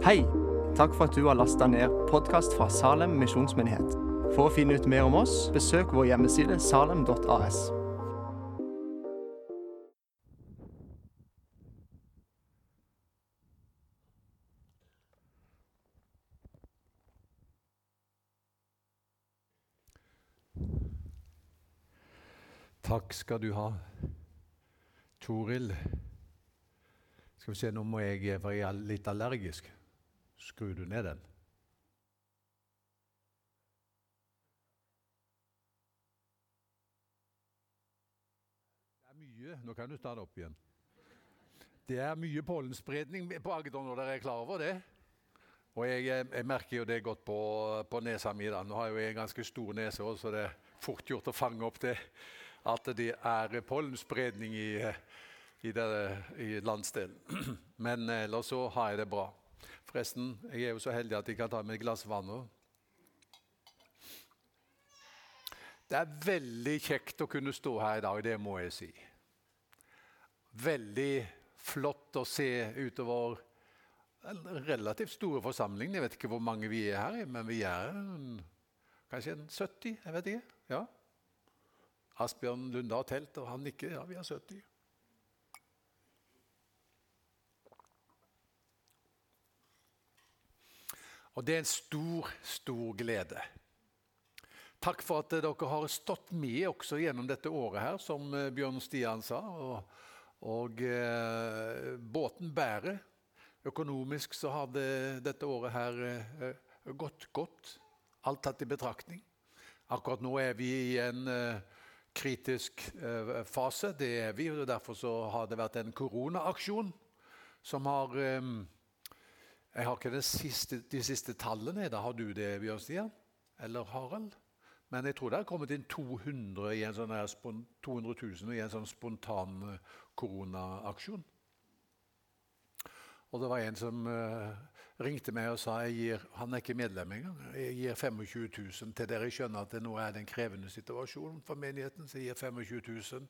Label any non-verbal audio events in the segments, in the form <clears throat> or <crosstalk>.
Hei! Takk for at du har lasta ned podkast fra Salem misjonsmyndighet. For å finne ut mer om oss, besøk vår hjemmeside salem.as. Takk skal du ha, Toril. Skal vi se, nå må jeg være litt allergisk. Skrur du ned den? Det er mye Nå kan du ta det opp igjen. Det er mye pollenspredning på Agder når dere er klar over det. Og jeg, jeg, merker jo det godt på, på nesa mi. da. Nå har jeg jo en ganske stor nese også, så det er fort gjort å fange opp det at det er pollenspredning i, i, det, i landsdelen. <clears throat> Men ellers så har jeg det bra. Forresten, jeg er jo så heldig at jeg kan ta med et glass vann nå. Det er veldig kjekt å kunne stå her i dag, det må jeg si. Veldig flott å se utover en relativt store forsamling. Jeg vet ikke hvor mange vi er her, men vi er en, kanskje en 70? jeg vet ikke. Ja. Asbjørn Lunde har telt, og han nikker. Ja, vi er 70. Og det er en stor, stor glede. Takk for at dere har stått med også gjennom dette året her, som eh, Bjørn Stian sa. Og, og eh, båten bærer. Økonomisk så har det, dette året her eh, gått godt. Alt tatt i betraktning. Akkurat nå er vi i en eh, kritisk eh, fase. Det er vi, og Derfor så har det vært en koronaaksjon som har eh, Jeg har ikke siste, de siste tallene. Da har du det, Bjørn Stian? Eller Harald? Men jeg tror det har kommet inn 200, i sånn her, 200 000 i en sånn spontan eh, koronaaksjon. Og det var en som uh, ringte meg og sa gir, han er ikke medlem engang. Jeg gir 25 000 til dere skjønner at det nå er det en krevende situasjon for menigheten. så jeg gir 25 000.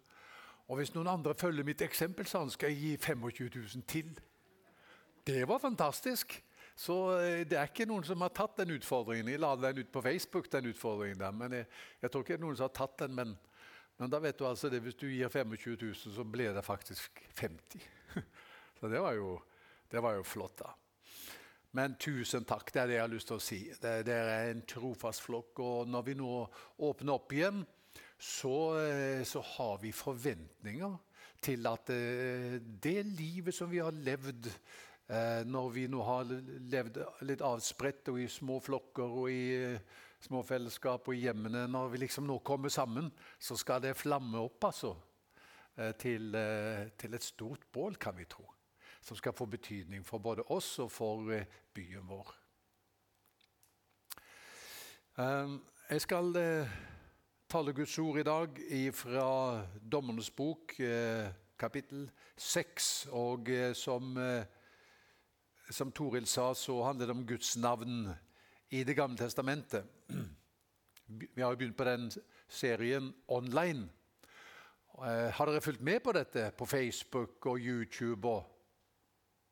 Og hvis noen andre følger mitt eksempel, så skal jeg gi 25 000 til. Det var fantastisk. Så eh, det er ikke noen som har tatt den utfordringen. Jeg la den ut på Facebook, den utfordringen der, men jeg, jeg tror ikke det er noen som har tatt den. Men, men, da vet du altså det, hvis du gir 25 000, så blir det faktisk 50 <laughs> Så det var jo, det var jo flott, da. Men tusen takk, det er det jeg har lyst til å si. Dere er en trofast flokk. Og når vi nå åpner opp igjen, så, eh, så har vi forventninger til at eh, det livet som vi har levd når vi nå har levd litt avspredt og i små flokker og i små fellesskap og i hjemmene Når vi liksom nå kommer sammen, så skal det flamme opp altså, til, til et stort bål, kan vi tro som skal få betydning for både oss og for eh, byen vår. Jeg skal eh, tale Guds ord i dag fra Dommernes bok, eh, kapittel 6. Og som, som Toril sa, så handler det om Guds navn i Det gamle testamentet. Vi har jo begynt på den serien online. Har dere fulgt med på dette på Facebook og YouTube? og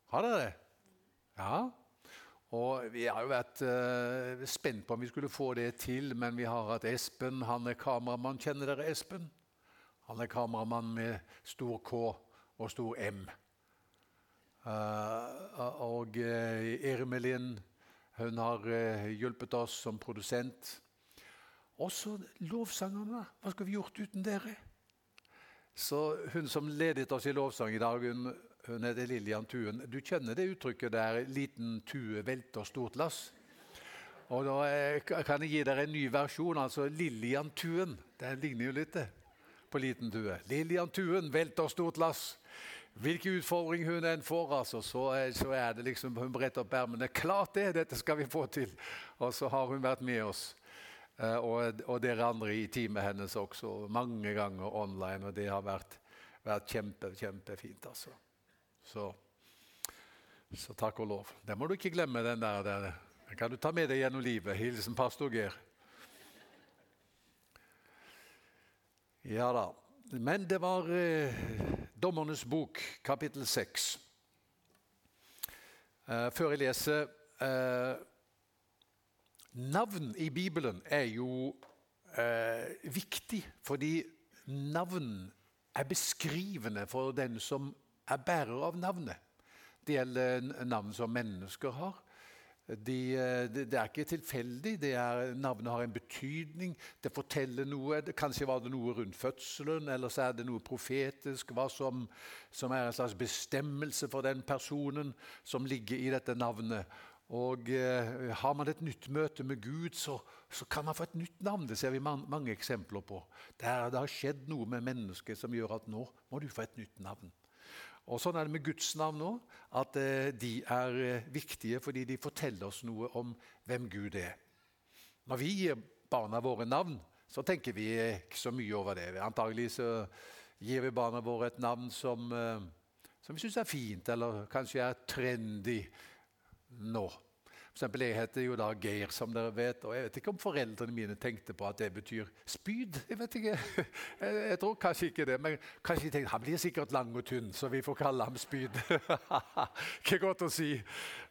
har dere det? Ja. Og Vi har jo vært uh, spent på om vi skulle få det til, men vi har hatt Espen. Han er kameramann. Kjenner dere Espen? Han er kameramann med stor K og stor M. Uh, og uh, Ermelin hun har hjulpet oss som produsent. Også lovsangerne. Hva skulle vi gjort uten dere? Så Hun som ledet oss i lovsang i dag, hun hun heter Lillian Tuen. Du kjenner det uttrykket der 'liten tue velter stort lass'? Og Da eh, kan jeg gi dere en ny versjon, altså Lillian Tuen. Det ligner jo litt på liten tue. Lillian Tuen velter stort lass. Hvilken utfordring hun enn får, altså, så, så, er det liksom hun bretter opp ermene. Klart det! Dette skal vi få til! Og så har hun vært med oss. Eh, og, og dere andre i teamet hennes også, mange ganger online. Og det har vært, vært kjempe, kjempefint, altså. Så, så, takk og lov. Det må du ikke glemme. Den der. Den kan du ta med deg gjennom livet. Hilsen pastor Geir. Ja da. Men det var eh, Dommernes bok, kapittel 6. Uh, før jeg leser uh, Navn i Bibelen er jo uh, viktig, fordi navn er beskrivende for den som er bærer av navnet. Det gjelder navn som mennesker har. De, det, det, er ikke tilfeldig. Er, navnet har en betydning. Det forteller noe. Det, kanskje var det noe rundt fødselen, eller så er det noe profetisk hva som, som, er en slags bestemmelse for den personen som ligger i dette navnet. Og eh, Har man et nytt møte med Gud, så, så, kan man få et nytt navn. Det ser vi man, mange eksempler på. Der det har skjedd noe med mennesket som gjør at nå må du få et nytt navn. Og Sånn er det med Guds navn òg. At eh, de er eh, viktige fordi de forteller oss noe om hvem Gud er. Når vi gir barna våre navn, så tenker vi ikke så mye over det. Antagelig så gir vi barna våre et navn som, som vi syns er fint, eller kanskje er trendy nå. Eksempel, jeg heter jo da Geir, som dere vet, og jeg vet ikke om foreldrene mine tenkte på at det betyr spyd. Jeg vet ikke. <laughs> Jeg, jeg tror kanskje ikke det, men kanskje de tenkte han blir sikkert lang og tynn, så vi får kalle ham spyd. <laughs> ikke godt å si.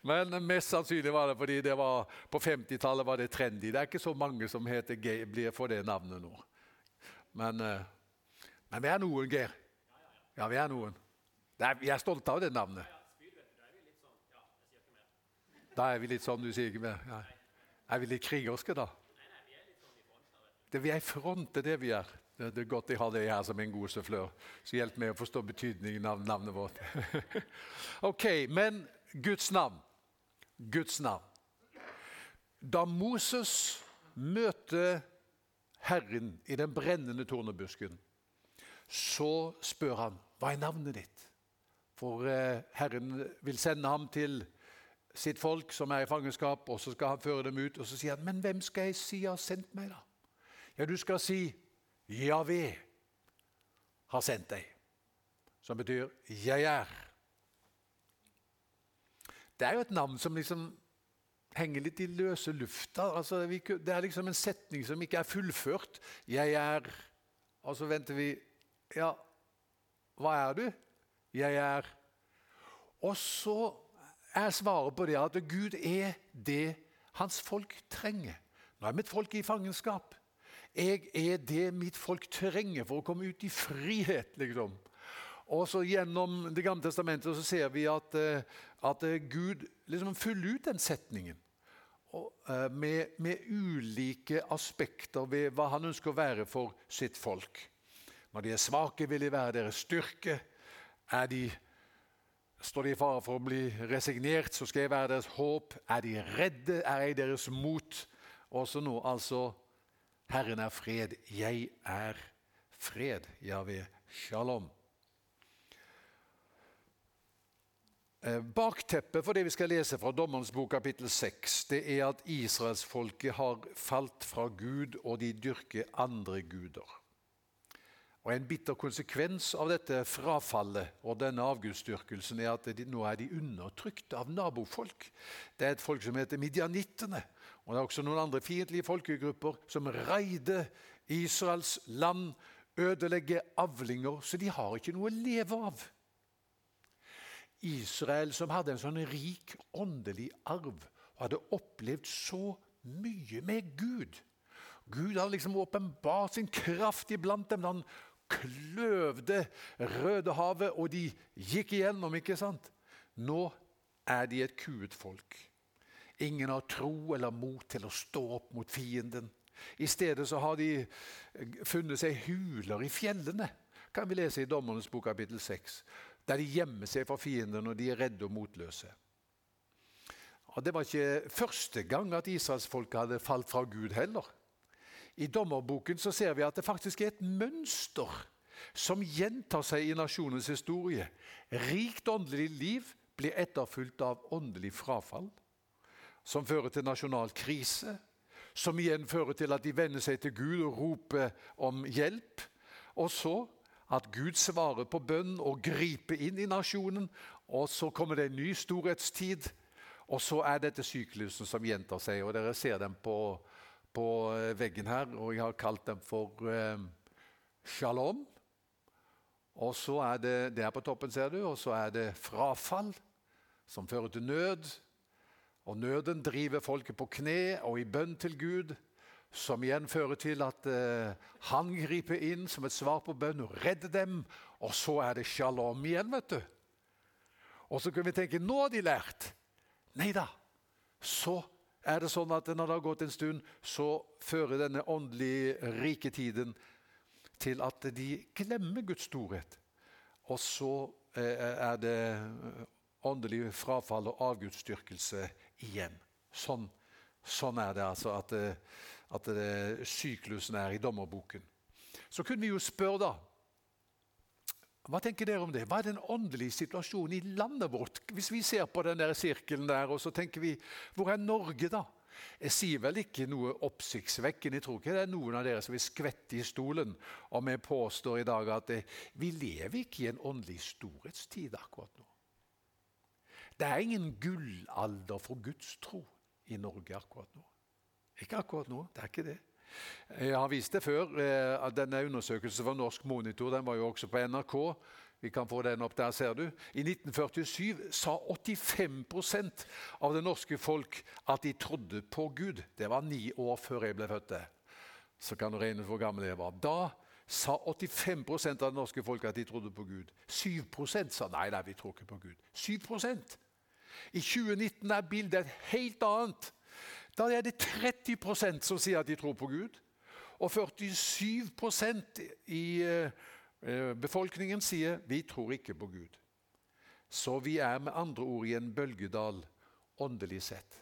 Men mest sannsynlig var det fordi det var, på 50-tallet var det trendy. Det er ikke så mange som heter Geir, blir for det navnet nå. Men, eh, men vi er noen, Geir. Ja, vi er noen. Vi er stolte av det navnet. Da er vi litt sånn du sier ikke mer. Ja. Er vi litt krigerske, da? Det vi er i front, det er det vi er. Det, er godt jeg har deg her som en god sufflør. Så hjelp meg å forstå betydningen av navnet vårt. <laughs> ok, men Guds navn. Guds navn. Da Moses møter Herren i den brennende tornebusken, så spør han hva er navnet ditt. For eh, Herren vil sende ham til sitt folk som er i fangenskap, og så skal han føre dem ut. Og så sier han, 'Men hvem skal jeg si har sendt meg?' da? Ja, du skal si 'Javé har sendt deg', som betyr 'jeg er'. Det er jo et navn som liksom henger litt i løse lufta. Altså, det er liksom en setning som ikke er fullført. 'Jeg er' Og så venter vi Ja, hva er du? Jeg er Og så er svarer på det at Gud er det hans folk trenger. Nå er mitt folk i fangenskap. Jeg er det mitt folk trenger for å komme ut i frihet. liksom. Og så Gjennom Det gamle testamentet så ser vi at, eh, at eh, Gud liksom fyller ut den setningen. Og, uh, med, med, ulike aspekter ved hva han ønsker å være for sitt folk. Når de er svake, vil de være deres styrke. Er de Står de i fare for å bli resignert, så skal jeg være deres håp. Er de redde, er jeg deres mot. Også nå, altså Herren er fred. Jeg er fred. Javé, shalom. Eh, bakteppet for det vi skal lese fra Dommerens bok kapittel 6, det er at israelsfolket har falt fra Gud, og de dyrker andre guder. Og En bitter konsekvens av dette frafallet og denne avgudsdyrkelsen er at de, nå er de undertrykt av nabofolk. Det er et folk som heter midjanittene. Og det er også noen andre fiendtlige folkegrupper som raider Israels land, ødelegger avlinger, så de har ikke noe å leve av. Israel, som hadde en sånn rik åndelig arv, og hadde opplevd så mye med Gud. Gud hadde liksom åpenbart sin kraft iblant dem. Han kløvde Rødehavet, og de gikk igjennom. ikke sant? Nå er de et kuet folk. Ingen har tro eller mot til å stå opp mot fienden. I stedet så har de funnet seg huler i fjellene, kan vi lese i Dommernes bok kapittel 6. Der de gjemmer seg for fienden og de er redde og motløse. Og Det var ikke første gang at israelsfolket hadde falt fra Gud heller. I dommerboken så ser vi at det faktisk er et mønster som gjentar seg i nasjonens historie. Rikt åndelig liv blir etterfulgt av åndelig frafall, som fører til nasjonal krise, som igjen fører til at de vender seg til Gud og roper om hjelp. Og så at Gud svarer på bønn og griper inn i nasjonen. Og så kommer det en ny storhetstid. Og så er dette syklusen som gjentar seg. og Dere ser dem på på eh, veggen her, og jeg har kalt dem for eh, shalom. Og så er det det er på toppen, ser du, og så er det frafall. som fører til nød. Og nøden driver folket på kne og i bønn til Gud, som igjen fører til at eh, han griper inn som et svar på bønn og redder dem. Og så er det shalom igjen, vet du. Og så kunne vi tenke nå har de lært. Nei da. Så er det sånn at når det har gått en stund, så fører denne åndelige rike tiden til at de glemmer Guds storhet. Og så eh, er det åndelig frafall og avgudsdyrkelse igjen. Sånn, sånn, er det altså at, eh, at det, syklusen er i dommerboken. Så kunne vi jo spørre, da hva tenker dere om det? Hva er den åndelige situasjonen i landet vårt? Hvis vi ser på den der sirkelen der, og så tenker vi Hvor er Norge, da? Jeg sier vel ikke noe oppsiktsvekkende. Jeg tror ikke det er noen av dere som vil skvette i stolen om jeg påstår i dag at det, vi lever ikke i en åndelig storhetstid akkurat nå. Det er ingen gullalder for Guds tro i Norge akkurat nå. Ikke akkurat nå, det er ikke det. Jeg har vist det før. Eh, at Denne undersøkelsen fra Norsk Monitor den var jo også på NRK. Vi kan få den opp der, ser du. I 1947 sa 85% av det norske folk at de trodde på Gud. Det var ni år før jeg ble født. Så kan du regne hvor gammel jeg var. Da sa 85% av det norske folk at de trodde på Gud. 7 sa nei, nei, vi tror ikke på Gud. 7% I 2019 er bildet et helt annet. Da er det 30% som sier at de tror på Gud. Og 47 i eh, eh, befolkningen sier vi tror ikke på Gud. Så vi er med andre ord i en bølgedal åndelig sett.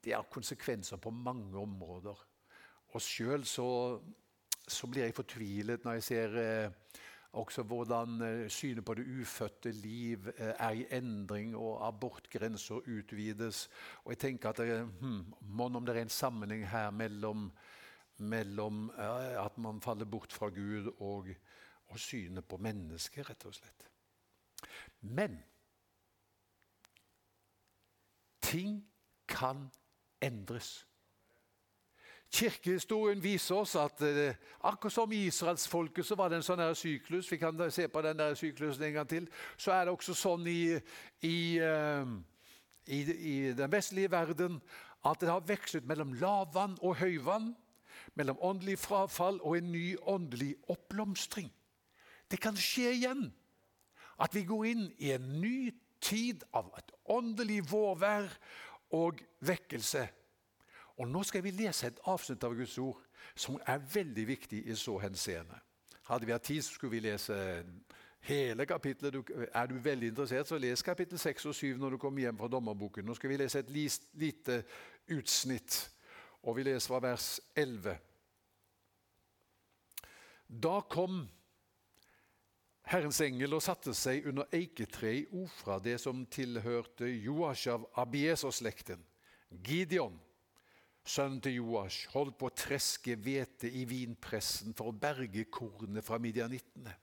Det har konsekvenser på mange områder. Og sjøl så, så, blir jeg fortvilet når jeg ser eh, også hvordan eh, synet på det ufødte liv eh, er i endring, og abortgrenser utvides. Og jeg tenker at det, hmm, om det er en sammenheng her mellom, mellom at man faller bort fra Gud og, og synet på mennesket, rett og slett. Men ting kan endres. Kirkehistorien viser oss at eh, akkurat som i israelsfolket så var det en sånn her syklus. Vi kan se på den der syklusen en gang til. Så er det også sånn i, i, eh, i, i den vestlige verden at det har vekslet mellom lavvann og høyvann. Mellom åndelig frafall og en ny åndelig oppblomstring. Det kan skje igjen. At vi går inn i en ny tid av et åndelig vårvær og vekkelse. Og Nå skal vi lese et avsnitt av Guds ord som er veldig viktig i så henseende. Hadde vi hatt tid, så skulle vi lese hele kapittelet. Er du veldig interessert, så les kapittel 6 og 7 når du kommer hjem fra dommerboken. Nå skal vi lese et lite utsnitt, og vi leser fra vers 11. Da kom Herrens engel og satte seg under eiketreet i Ofra, det som tilhørte Joash av Abieser-slekten. Gideon sønnen til Joash, holdt på å treske hvete i vinpressen for å berge kornet fra midjanittene.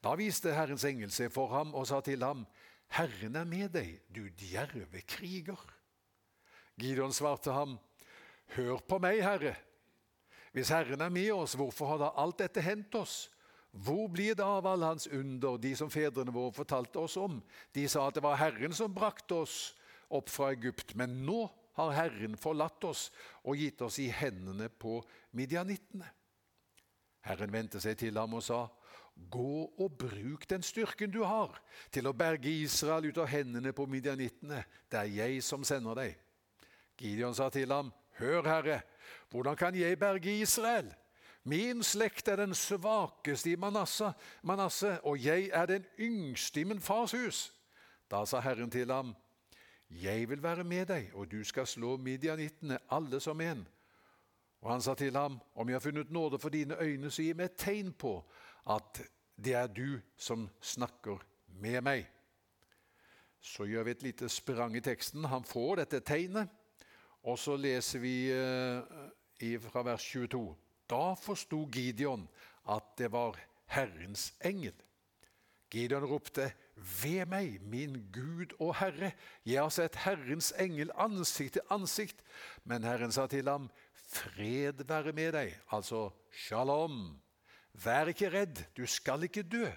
Da viste Herrens engel seg for ham og sa til ham, Herren er med deg, du djerve kriger. Gideon svarte ham, Hør på meg, Herre. Hvis Herren er med oss, hvorfor har da alt dette hendt oss? Hvor blir det av alle hans under, de som fedrene våre fortalte oss om? De sa at det var Herren som brakte oss opp fra Egypt, men nå har Herren forlatt oss og gitt oss i hendene på midjanittene. Herren vendte seg til ham og sa, Gå og bruk den styrken du har, til å berge Israel ut av hendene på midjanittene. Det er jeg som sender deg. Gideon sa til ham, Hør, Herre, hvordan kan jeg berge Israel? Min slekt er den svakeste i Manasseh, Manasse, og jeg er den yngste i min fars hus. Da sa Herren til ham, 'Jeg vil være med deg, og du skal slå midjanittene, alle som en.' Og han sa til ham, 'Om jeg har funnet nåde for dine øyne, så gi meg et tegn på at det er du som snakker med meg.' Så gjør vi et lite sprang i teksten. Han får dette tegnet, og så leser vi eh, fra vers 22. Da forsto Gideon at det var Herrens engel. Gideon ropte, ved meg, min Gud og Herre, jeg har sett Herrens engel ansikt til ansikt. Men Herren sa til ham, fred være med deg, altså shalom. Vær ikke redd, du skal ikke dø.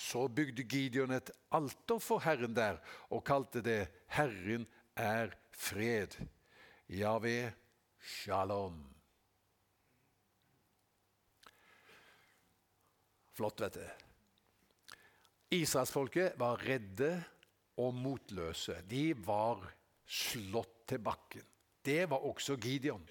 Så bygde Gideon et alter for Herren der og kalte det 'Herren er fred'. Jave shalom. Flott, vet du. Israelsfolket var redde og motløse. De var slått til bakken. Det var også Gideon.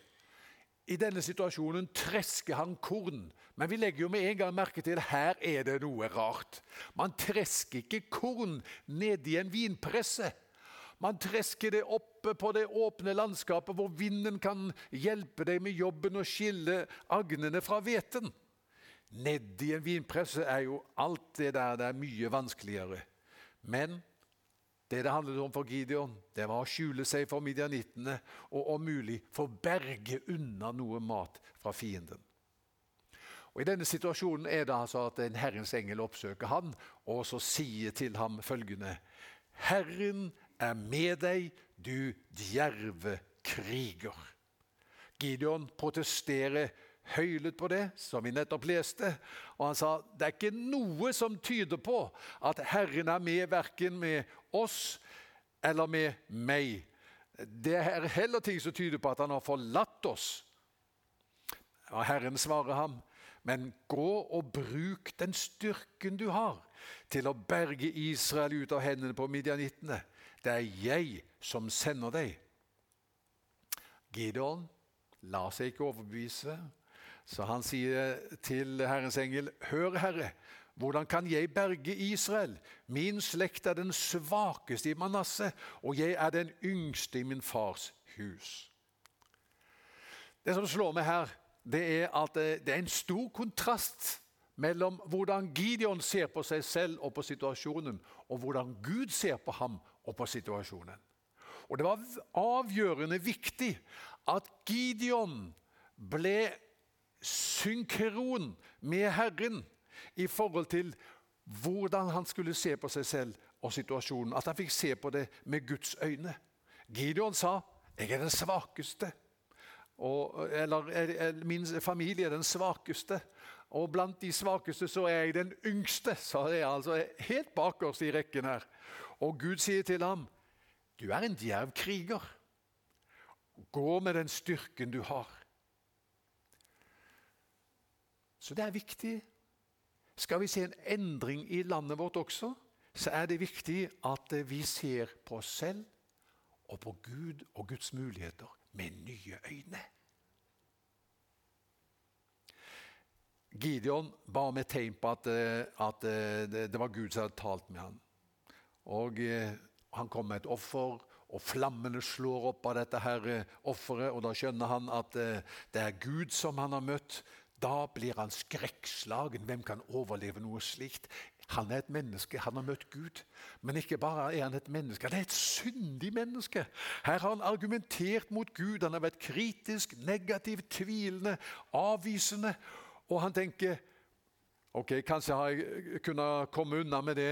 I denne situasjonen tresker han korn. Men vi legger jo med en gang merke til her er det noe rart. Man tresker ikke korn nedi en vinpresse. Man tresker det oppe på det åpne landskapet hvor vinden kan hjelpe deg med jobben og skille agnene fra hveten. Nedi en vinpresse er jo alt det der det er mye vanskeligere. Men det det handlet om for Gideon, det var å skjule seg for midjanittene og om mulig få berge unna noe mat fra fienden. Og I denne situasjonen er det altså at en Herrens engel oppsøker han og så sier til ham følgende Herren er med deg, du djerve kriger. Gideon protesterer høylet på det, som vi nettopp leste. Og han sa det er ikke noe som tyder på at Herren er med verken med oss eller med meg. Det er heller ting som tyder på at han har forlatt oss. Og Herren svarer ham, men gå og bruk den styrken du har, til å berge Israel ut av hendene på midjanittene. Det er jeg som sender deg. Gideon lar seg ikke overbevise. Så han sier til Herrens engel, Hør, Herre, hvordan kan jeg berge Israel? Min slekt er den svakeste i Manasseh, og jeg er den yngste i min fars hus. Det som slår meg her, det er at det er en stor kontrast mellom hvordan Gideon ser på seg selv og på situasjonen, og hvordan Gud ser på ham og på situasjonen. Og Det var avgjørende viktig at Gideon ble synkron med Herren i forhold til hvordan han skulle se på seg selv og situasjonen. At han fikk se på det med Guds øyne. Gideon sa 'Jeg er den svakeste'. Og, eller 'Min familie er den svakeste'. Og blant de svakeste så er jeg den yngste. Så jeg altså helt bakerst i rekken her. Og Gud sier til ham, 'Du er en djerv kriger. Gå med den styrken du har.' Så det er viktig. Skal vi se en endring i landet vårt også, så er det viktig at vi ser på oss selv og på Gud og Guds muligheter med nye øyne. Gideon ba om et tegn på at, eh, at, eh, det var Gud som hadde talt med ham. Og eh, Han kom med et offer, og flammene slår opp av dette her offeret. Og da skjønner han at det er Gud som han har møtt. Da blir han skrekkslagen. Hvem kan overleve noe slikt? Han er et menneske, han har møtt Gud. Men ikke bare er han et menneske, han er et syndig menneske. Her har han argumentert mot Gud. Han har vært kritisk, negativ, tvilende, avvisende. Og han tenker ok, kanskje har jeg kunnet komme unna med det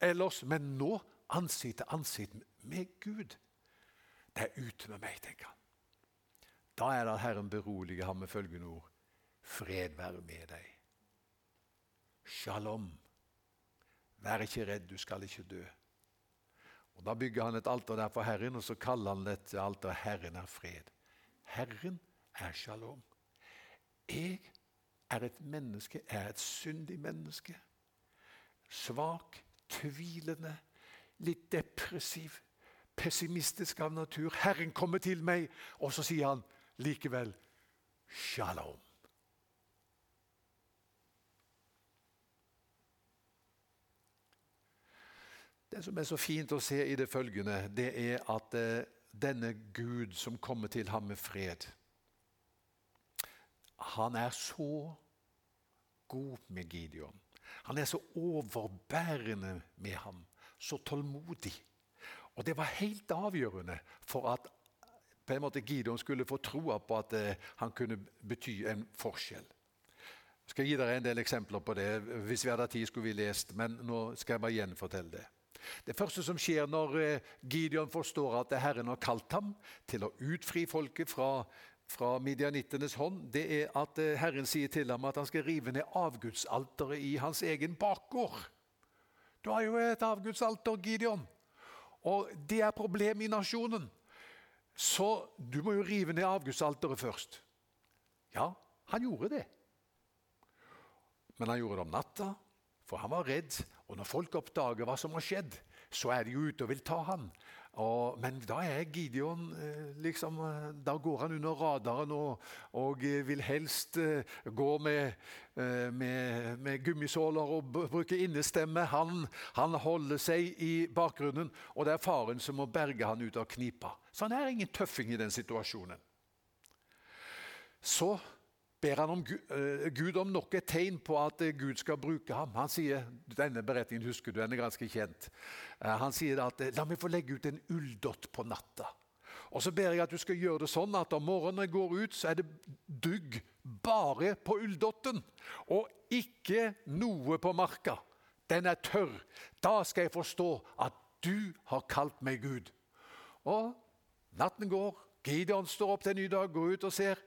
ellers, men nå, ansikt til ansikt med Gud, det er ute med meg, tenker han. Da er det Herren beroliger ham med følgende ord. Fred være med deg. Shalom. Vær ikke redd, du skal ikke dø. Og Da bygger han et alter der for Herren, og så kaller han dette alteret 'Herren er fred'. Herren er shalom. Jeg er et menneske, er et syndig menneske. Svak, tvilende, litt depressiv, pessimistisk av natur. Herren kommer til meg, og så sier han likevel 'shalom'. Det som er så fint å se i det følgende, det er at eh, denne Gud som kommer til ham med fred Han er så god med Gideon. Han er så overbærende med ham. Så tålmodig. Og det var helt avgjørende for at på en måte Gideon skulle få troa på at eh, han kunne bety en forskjell. Jeg skal gi dere en del eksempler på det. Hvis vi hadde tid, skulle vi lest, men nå skal jeg bare gjenfortelle det. Det første som skjer når eh, Gideon forstår at Herren har kalt ham til å utfri folket fra, fra midjanittenes hånd, det er at eh, Herren sier til ham at han skal rive ned avgudsalteret i hans egen bakgård. Du har jo et avgudsalter, Gideon. Og det er problemet i nasjonen. Så du må jo rive ned avgudsalteret først. Ja, han gjorde det. Men han gjorde det om natta, for han var redd. Og når folk oppdager hva som har skjedd, så er de jo ute og vil ta han. Og, men da er Gideon eh, liksom, eh, Da går han under radaren og, og vil helst gå med, med, med, gummisåler og bruke innestemme. Han, han, holder seg i bakgrunnen, og det er faren som må berge han ut av knipa. Så han er ingen tøffing i den situasjonen. Så ber han om uh, Gud om nok et tegn på at uh, Gud skal bruke ham. Han sier, Denne beretningen husker du, den er ganske kjent. Uh, han sier at la meg få legge ut en ulldott på natta. Og Så ber jeg at du skal gjøre det sånn at om morgenen jeg går ut, så er det dugg bare på ulldotten, og ikke noe på marka. Den er tørr. Da skal jeg forstå at du har kalt meg Gud. Og natten går, Gideon står opp til en ny dag, går ut og ser.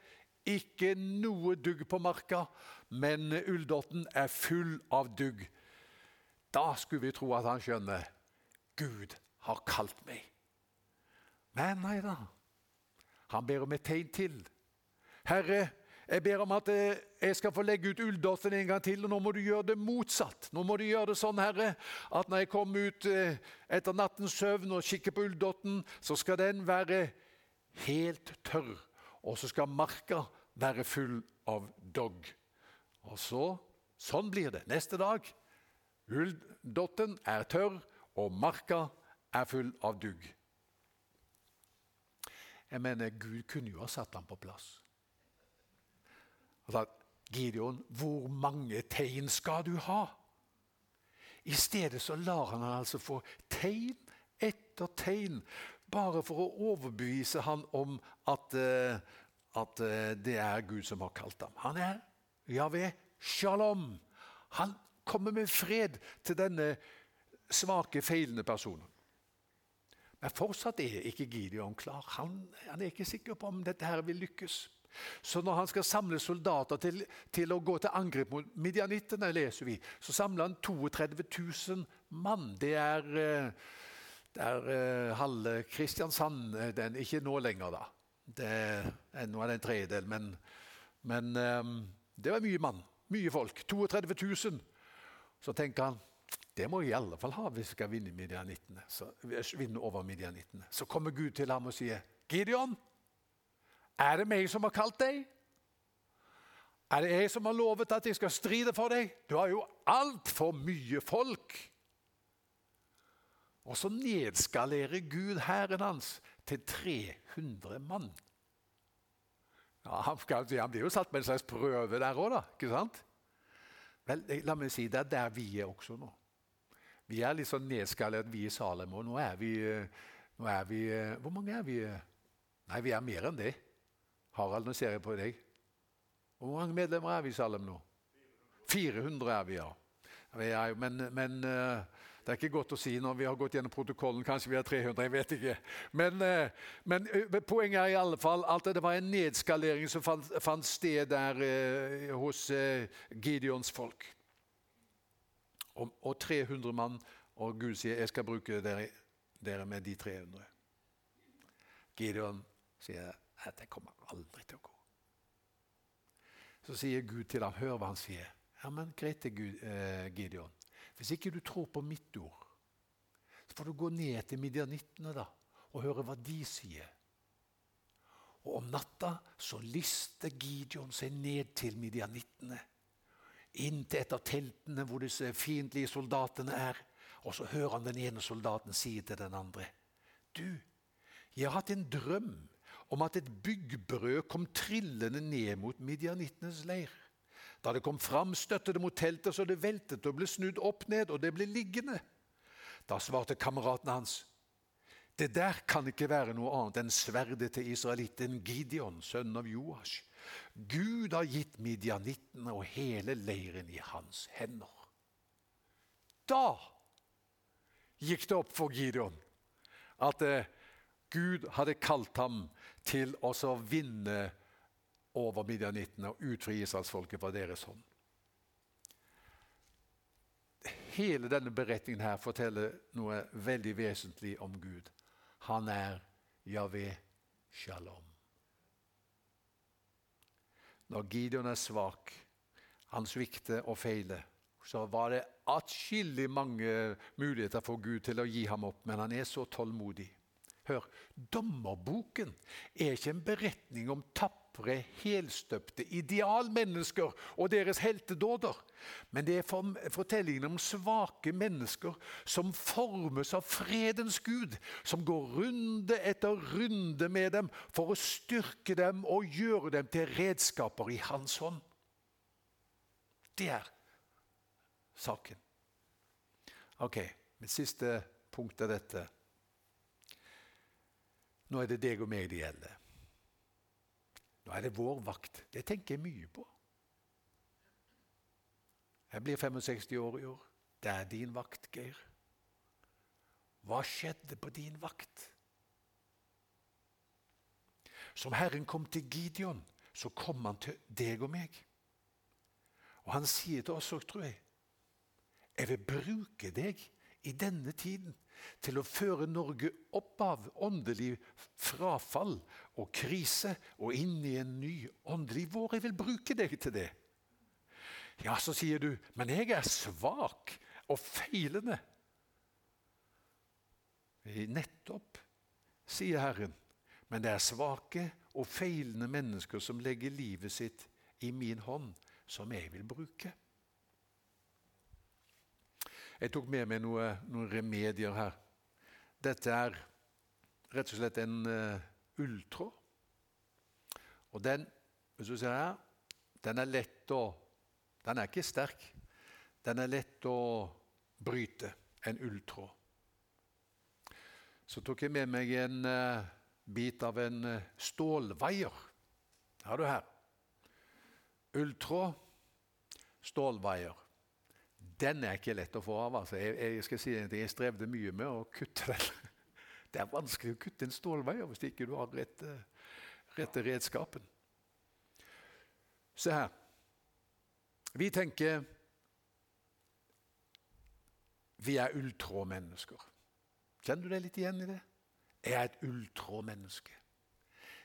Ikke noe dugg på marka, men ulldotten er full av dugg. Da skulle vi tro at han skjønner Gud har kalt meg. Men nei da. Han ber om et tegn til. Herre, jeg ber om at eh, jeg skal få legge ut ulldotten en gang til, og nå må du gjøre det motsatt. Nå må du gjøre det sånn, Herre, at når jeg kommer ut eh, etter nattens søvn og kikker på ulldotten, så skal den være helt tørr, og så skal marka være full av dogg. Og så Sånn blir det neste dag. Ulldotten er tørr, og marka er full av dugg. Jeg mener, Gud kunne jo ha satt ham på plass. Og da, Gideon, hvor mange tegn skal du ha? I stedet så lar han han altså få tegn etter tegn, bare for å overbevise han om at uh, at eh, det er Gud som har kalt ham. Han er Javé Shalom. Han kommer med fred til denne svake, feilende personen. Men fortsatt er ikke Gideon klar. Han, han, er ikke sikker på om dette her vil lykkes. Så når han skal samle soldater til, til å gå til angrep mot midjanittene, leser vi, så samler han 32 000 mann. Det er, eh, det er eh, halve Kristiansand. Den, ikke nå lenger, da. Det, er det en tredjedel, men, men um, det var mye mann. Mye folk. 32 000. Så tenker han det må jeg i alle fall ha hvis jeg skal vinne, Midianittene. Så, vinne over midjanittene. Så kommer Gud til ham og sier, 'Gideon, er det meg som har kalt deg?' Er det jeg som har lovet at jeg skal stride for deg? Du har jo altfor mye folk. Og så nedskalerer Gud hæren hans til 300 mann. Ja, han, han blir jo satt med en slags prøve der òg, da. ikke sant? Vel, la meg si, Det er der vi er også nå. Vi er litt sånn nedskalert, vi i Salem. Og nå er vi, nå er vi Hvor mange er vi? Nei, vi er mer enn det. Harald, nå ser jeg på deg. Hvor mange medlemmer er vi i Salem nå? 400 er vi, ja. Men, men det er ikke godt å si når vi har gått gjennom protokollen. Kanskje vi har 300, jeg vet ikke. Men, eh, men eh, poenget er i alle fall at det var en nedskalering som fant, fant sted der eh, hos Gideons folk. Og, og, 300 mann, og Gud sier 'jeg skal bruke dere, dere med de 300'. Gideon sier 'dette 'det kommer aldri til å gå'. Så sier Gud til ham, hør hva han sier. Ja, men greit, Gideon. Hvis ikke du tror på mitt ord, så får du gå ned til midjanittene da, og høre hva de sier. Og om natta så lister Gideon seg ned til midjanittene. Inn til et av teltene hvor disse fiendtlige soldatene er. Og så hører han den ene soldaten si til den andre. Du, jeg har hatt en drøm om at et byggbrød kom trillende ned mot midjanittenes leir. Da det kom fram, støtte det mot teltet så det veltet og ble snudd opp ned, og det ble liggende. Da svarte kameraten hans, det der kan ikke være noe annet enn sverdet til israelitten Gideon, sønnen av Joash. Gud har gitt midjanittene og hele leiren i hans hender. Da gikk det opp for Gideon at eh, Gud hadde kalt ham til å vinne over midjanittene og utfri israelsfolket fra deres hånd. hele denne beretningen her forteller noe veldig vesentlig om Gud. Han er Javé Shalom. Når Gideon er svak, han svikter og feiler, så var det atskillig mange muligheter for Gud til å gi ham opp, men han er så tålmodig. Hør, dommerboken er ikke en beretning om tapre, helstøpte idealmennesker og deres heltedåder. Men det er fortellingen om svake mennesker som formes av fredens Gud, som går runde etter runde med dem for å styrke dem og gjøre dem til redskaper i Hans hånd. Det er saken. Ok, mitt siste punkt er dette. Nå er det deg og meg det gjelder. Nå er det vår vakt. Det tenker jeg mye på. Jeg blir 65 år i år. Det er din vakt, Geir. Hva skjedde på din vakt? Som Herren kom til Gideon, så kom han til deg og meg. Og han sier til oss òg, tror jeg, jeg vil bruke deg i denne tiden til å føre Norge opp av åndelig frafall og krise og inn i en ny åndelig vår. Jeg vil bruke deg til det. Ja, så sier du, men jeg er svak og feilende. Nettopp, sier Herren. Men det er svake og feilende mennesker som legger livet sitt i min hånd, som jeg vil bruke. Jeg tok med meg noe, noen remedier her. Dette er rett og slett en uh, ulltråd. Og den, hvis du ser her, den er lett å Den er ikke sterk. Den er lett å bryte. En ulltråd. Så tok jeg med meg en uh, bit av en uh, stålvaier. Har du her. Ulltråd, stålvaier. Den er ikke lett å få av. altså. Jeg, jeg skal si at jeg strevde mye med å kutte den. <laughs> Det er vanskelig å kutte en stålveier hvis ikke du har rette, rette redskapen. Se her. Vi tenker vi er ulltrådmennesker. Kjenner du deg litt igjen i det? Jeg er et ulltrådmenneske.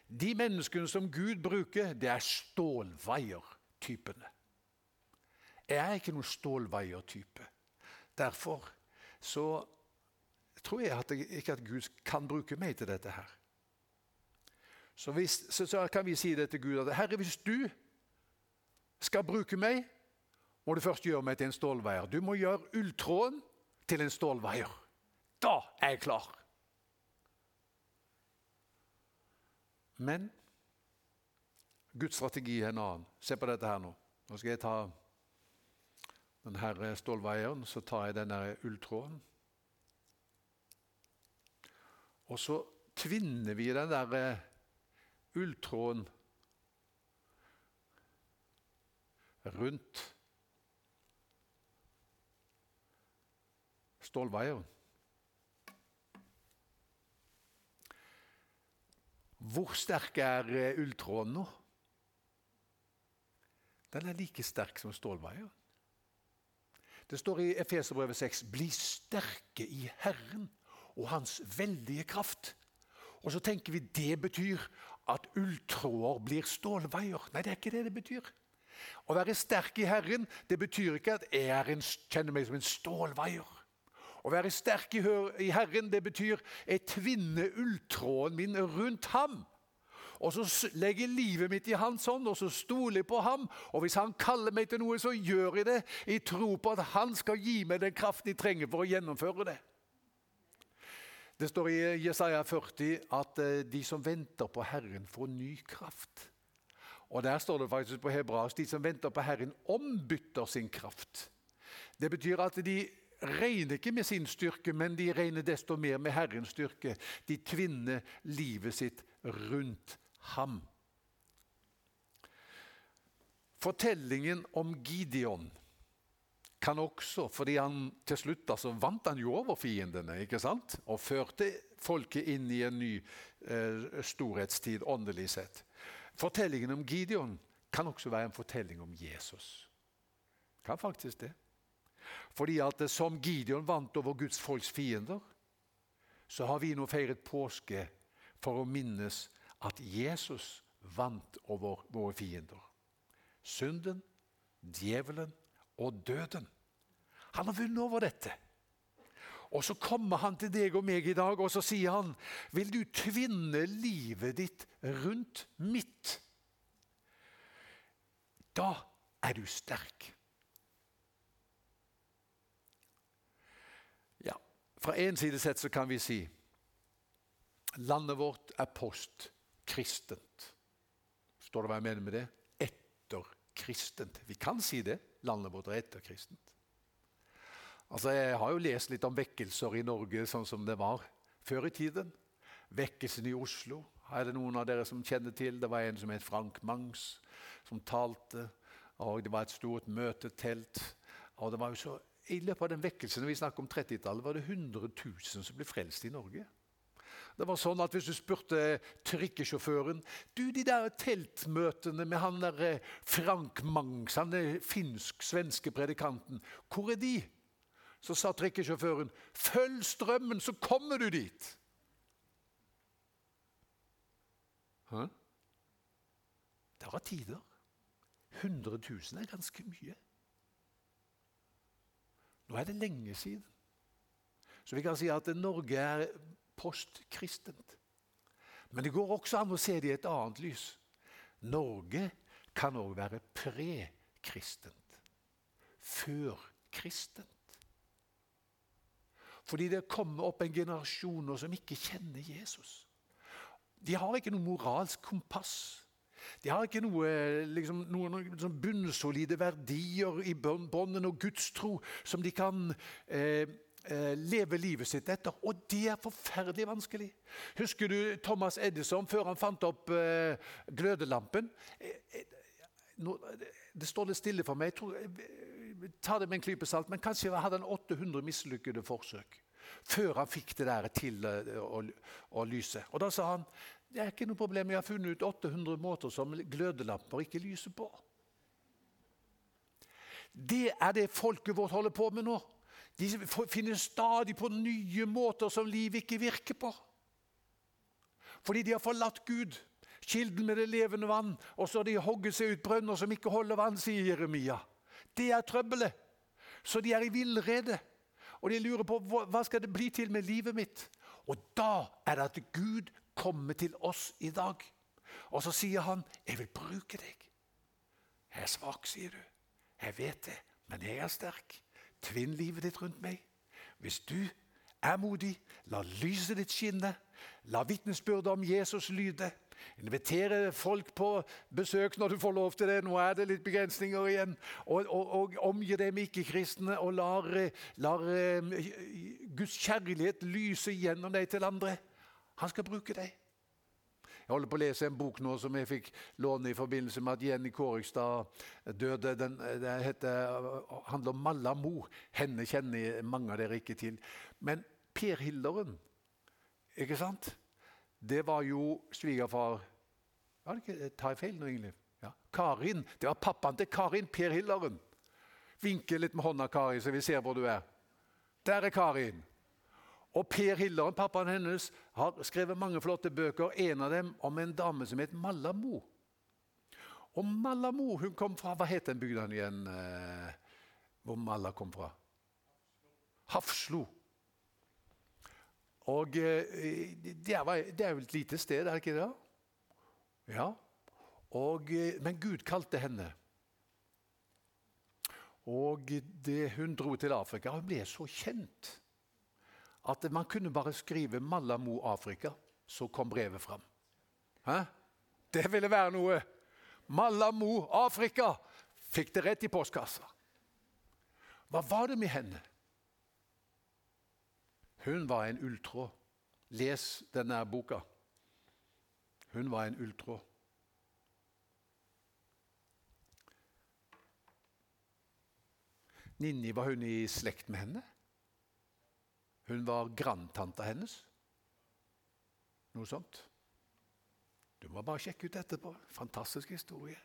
De menneskene som Gud bruker, det er stålvaier-typene. Jeg er ikke noen stålveier-type. Derfor så tror jeg at jeg, ikke at Gud kan bruke meg til dette her. Så, hvis, så, så kan vi si det til Gud at Herre, hvis du skal bruke meg, må du først gjøre meg til en stålveier. Du må gjøre ulltråden til en stålveier. Da er jeg klar. Men Guds strategi er en annen. Se på dette her nå. Nå skal jeg ta denne stålveieren, så tar jeg denne ulltråden. Og så tvinner vi den der eh, ulltråden rundt stålveieren. Hvor sterk er eh, ulltråden nå? Den er like sterk som stålveieren. Det står i Efeserbrevet 6.: Bli sterke i Herren og Hans veldige kraft. Og så tenker vi det betyr at ulltråder blir stålveier. Nei, det er ikke det det betyr. Å være sterk i Herren det betyr ikke at jeg en, kjenner meg som en stålveier. Å være sterk i Herren det betyr jeg tvinner ulltråden min rundt ham. Og så legger jeg livet mitt i hans hånd, og så stoler jeg på ham. Og hvis han kaller meg til noe, så gjør jeg det i tro på at han skal gi meg den kraften jeg trenger for å gjennomføre det. Det står i Jesaja 40 at eh, de som venter på Herren, får ny kraft. Og Der står det faktisk på hebraisk de som venter på Herren, ombytter sin kraft. Det betyr at de regner ikke med sin styrke, men de regner desto mer med Herrens styrke. De tvinner livet sitt rundt ham. Fortellingen om Gideon kan også, fordi han til slutt altså, vant han jo over fiendene ikke sant? og førte folket inn i en ny eh, storhetstid åndelig sett. Fortellingen om Gideon kan også være en fortelling om Jesus. Kan faktisk det. Fordi at eh, som Gideon vant over Guds folks fiender, så har vi nå feiret påske for å minnes at Jesus vant over våre fiender. Synden, djevelen og døden. Han har vunnet over dette. Og Så kommer han til deg og meg i dag og så sier han, 'Vil du tvinne livet ditt rundt mitt?' Da er du sterk. Ja, Fra én side sett så kan vi si landet vårt er postkristent. Står det hva jeg mener med det? Etterkristent. Vi kan si det. Landet vårt er etterkristent. Altså, Jeg har jo lest litt om vekkelser i Norge sånn som det var før i tiden. Vekkelsen i Oslo er det noen av dere som kjenner til. Det var en som het Frank Mangs, som talte. og Det var et stort møtetelt. og det var jo så, I løpet av den vekkelsen vi snakker om 30-tallet, var det 100 000 som ble frelst i Norge. Det var sånn at Hvis du spurte trikkesjåføren du, de der teltmøtene med han der eh, Frank Mangs, han finsk-svenske predikanten, hvor er de? Så sa trikkesjåføren 'Følg strømmen, så kommer du dit'. Hæ? Det var tider. 100 000 er ganske mye. Nå er det lenge siden. Så vi kan si at Norge er postkristent. Men det går også an å se det i et annet lys. Norge kan òg være pre-kristent. Før-kristent. Fordi det kommer opp en generasjon som ikke kjenner Jesus. De har ikke noe moralsk kompass. De har ikke noe, liksom, noen, liksom bunnsolide verdier i bånden og gudstro som de kan eh, eh, leve livet sitt etter. Og det er forferdelig vanskelig. Husker du Thomas Edison før han fant opp eh, glødelampen? Eh, eh, det står litt stille for meg. Jeg tror, eh, ta det med en klype salt, men kanskje hadde han 800 mislykkede forsøk før han fikk det der til å, å lyse. Og Da sa han det er ikke noe problem, jeg har funnet ut 800 måter som glødelamper ikke lyser på. Det er det folket vårt holder på med nå. De finner stadig på nye måter som livet ikke virker på. Fordi de har forlatt Gud, kilden med det levende vann, og så har de hogget seg ut brønner som ikke holder vann, sier Jeremia. Det er trøbbelet. Så de er i villrede. Og de lurer på hva skal det bli til med livet mitt. Og da er det at Gud kommer til oss i dag. Og så sier han, 'Jeg vil bruke deg'. Jeg er svak, sier du. Jeg vet det, men jeg er sterk. Tvinn livet ditt rundt meg. Hvis du er modig, la lyset ditt skinne. La vitnesbyrdet om Jesus lyde. Invitere folk på besøk når du får lov til det. Nå er det litt begrensninger igjen. Og, og, og omgi deg ikke-kristne, og lar, lar uh, Guds kjærlighet lyse gjennom deg til andre. Han skal bruke deg. Jeg holder på å lese en bok nå som jeg fikk låne i forbindelse med at Jenny Kårikstad døde. Den, det heter, handler om Malla Mo. Henne kjenner mange av dere ikke til. Men Per Hilderen, ikke sant? Det var jo svigerfar ja, Tar jeg feil nå, egentlig? Ja. Karin. Det var pappaen til Karin, Per Hilderen. Vinke litt med hånda, Kari, så vi ser hvor du er. Der er Karin. Og Per Hilleren, pappaen hennes, har skrevet mange flotte bøker. En av dem om en dame som het Malamo. Og Malamo hun kom fra Hva het den bygda igjen eh, hvor Malla kom fra? Hafslo. Og eh, det, er, det, er, jo et lite sted, er det ikke det? Ja. Og, eh, men Gud kalte henne. Og det, hun dro til Afrika. Hun ble så kjent at man kunne bare skrive 'Malamo Afrika', så kom brevet fram. Hæ? Det ville være noe! Malamo Afrika fikk det rett i postkassa. Hva var det med henne? Hun var en ulltråd. Les denne boka. Hun var en ulltråd. Ninni, var hun i slekt med henne? Hun var grandtanta hennes. Noe sånt. Du må bare sjekke ut etterpå. Fantastisk historie.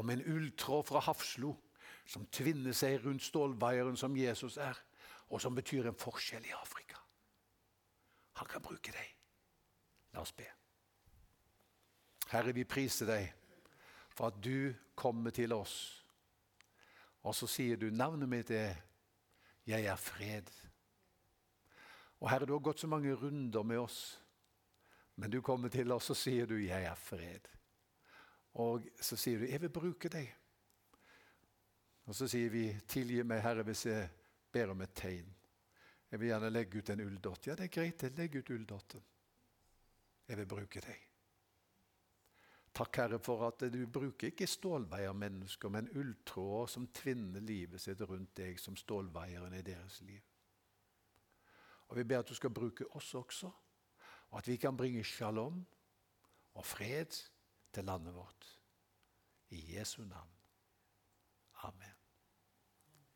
Om en ulltråd fra Hafslo som tvinner seg rundt stålvaieren som Jesus er, og som betyr en forskjell i Afrika. Han kan bruke deg. La oss be. Herre, vi priser deg for at du kommer til oss. Og så sier du navnet mitt er 'Jeg er fred'. Og Herre, du har gått så mange runder med oss, men du kommer til oss og sier du 'Jeg er fred'. Og så sier du 'Jeg vil bruke deg'. Og så sier vi 'Tilgi meg, Herre, hvis jeg ber om et tegn'. Jeg vil gjerne legge ut en ulldott. Ja, det er greit, legg ut ulldotten. Jeg vil bruke deg. Takk, Herre, for at du bruker ikke stålveiermennesker, men ulltråder som tvinner livet sitt rundt deg som stålveieren i deres liv. Og Vi ber at du skal bruke oss også, og at vi kan bringe shalom og fred til landet vårt. I Jesu navn. Amen.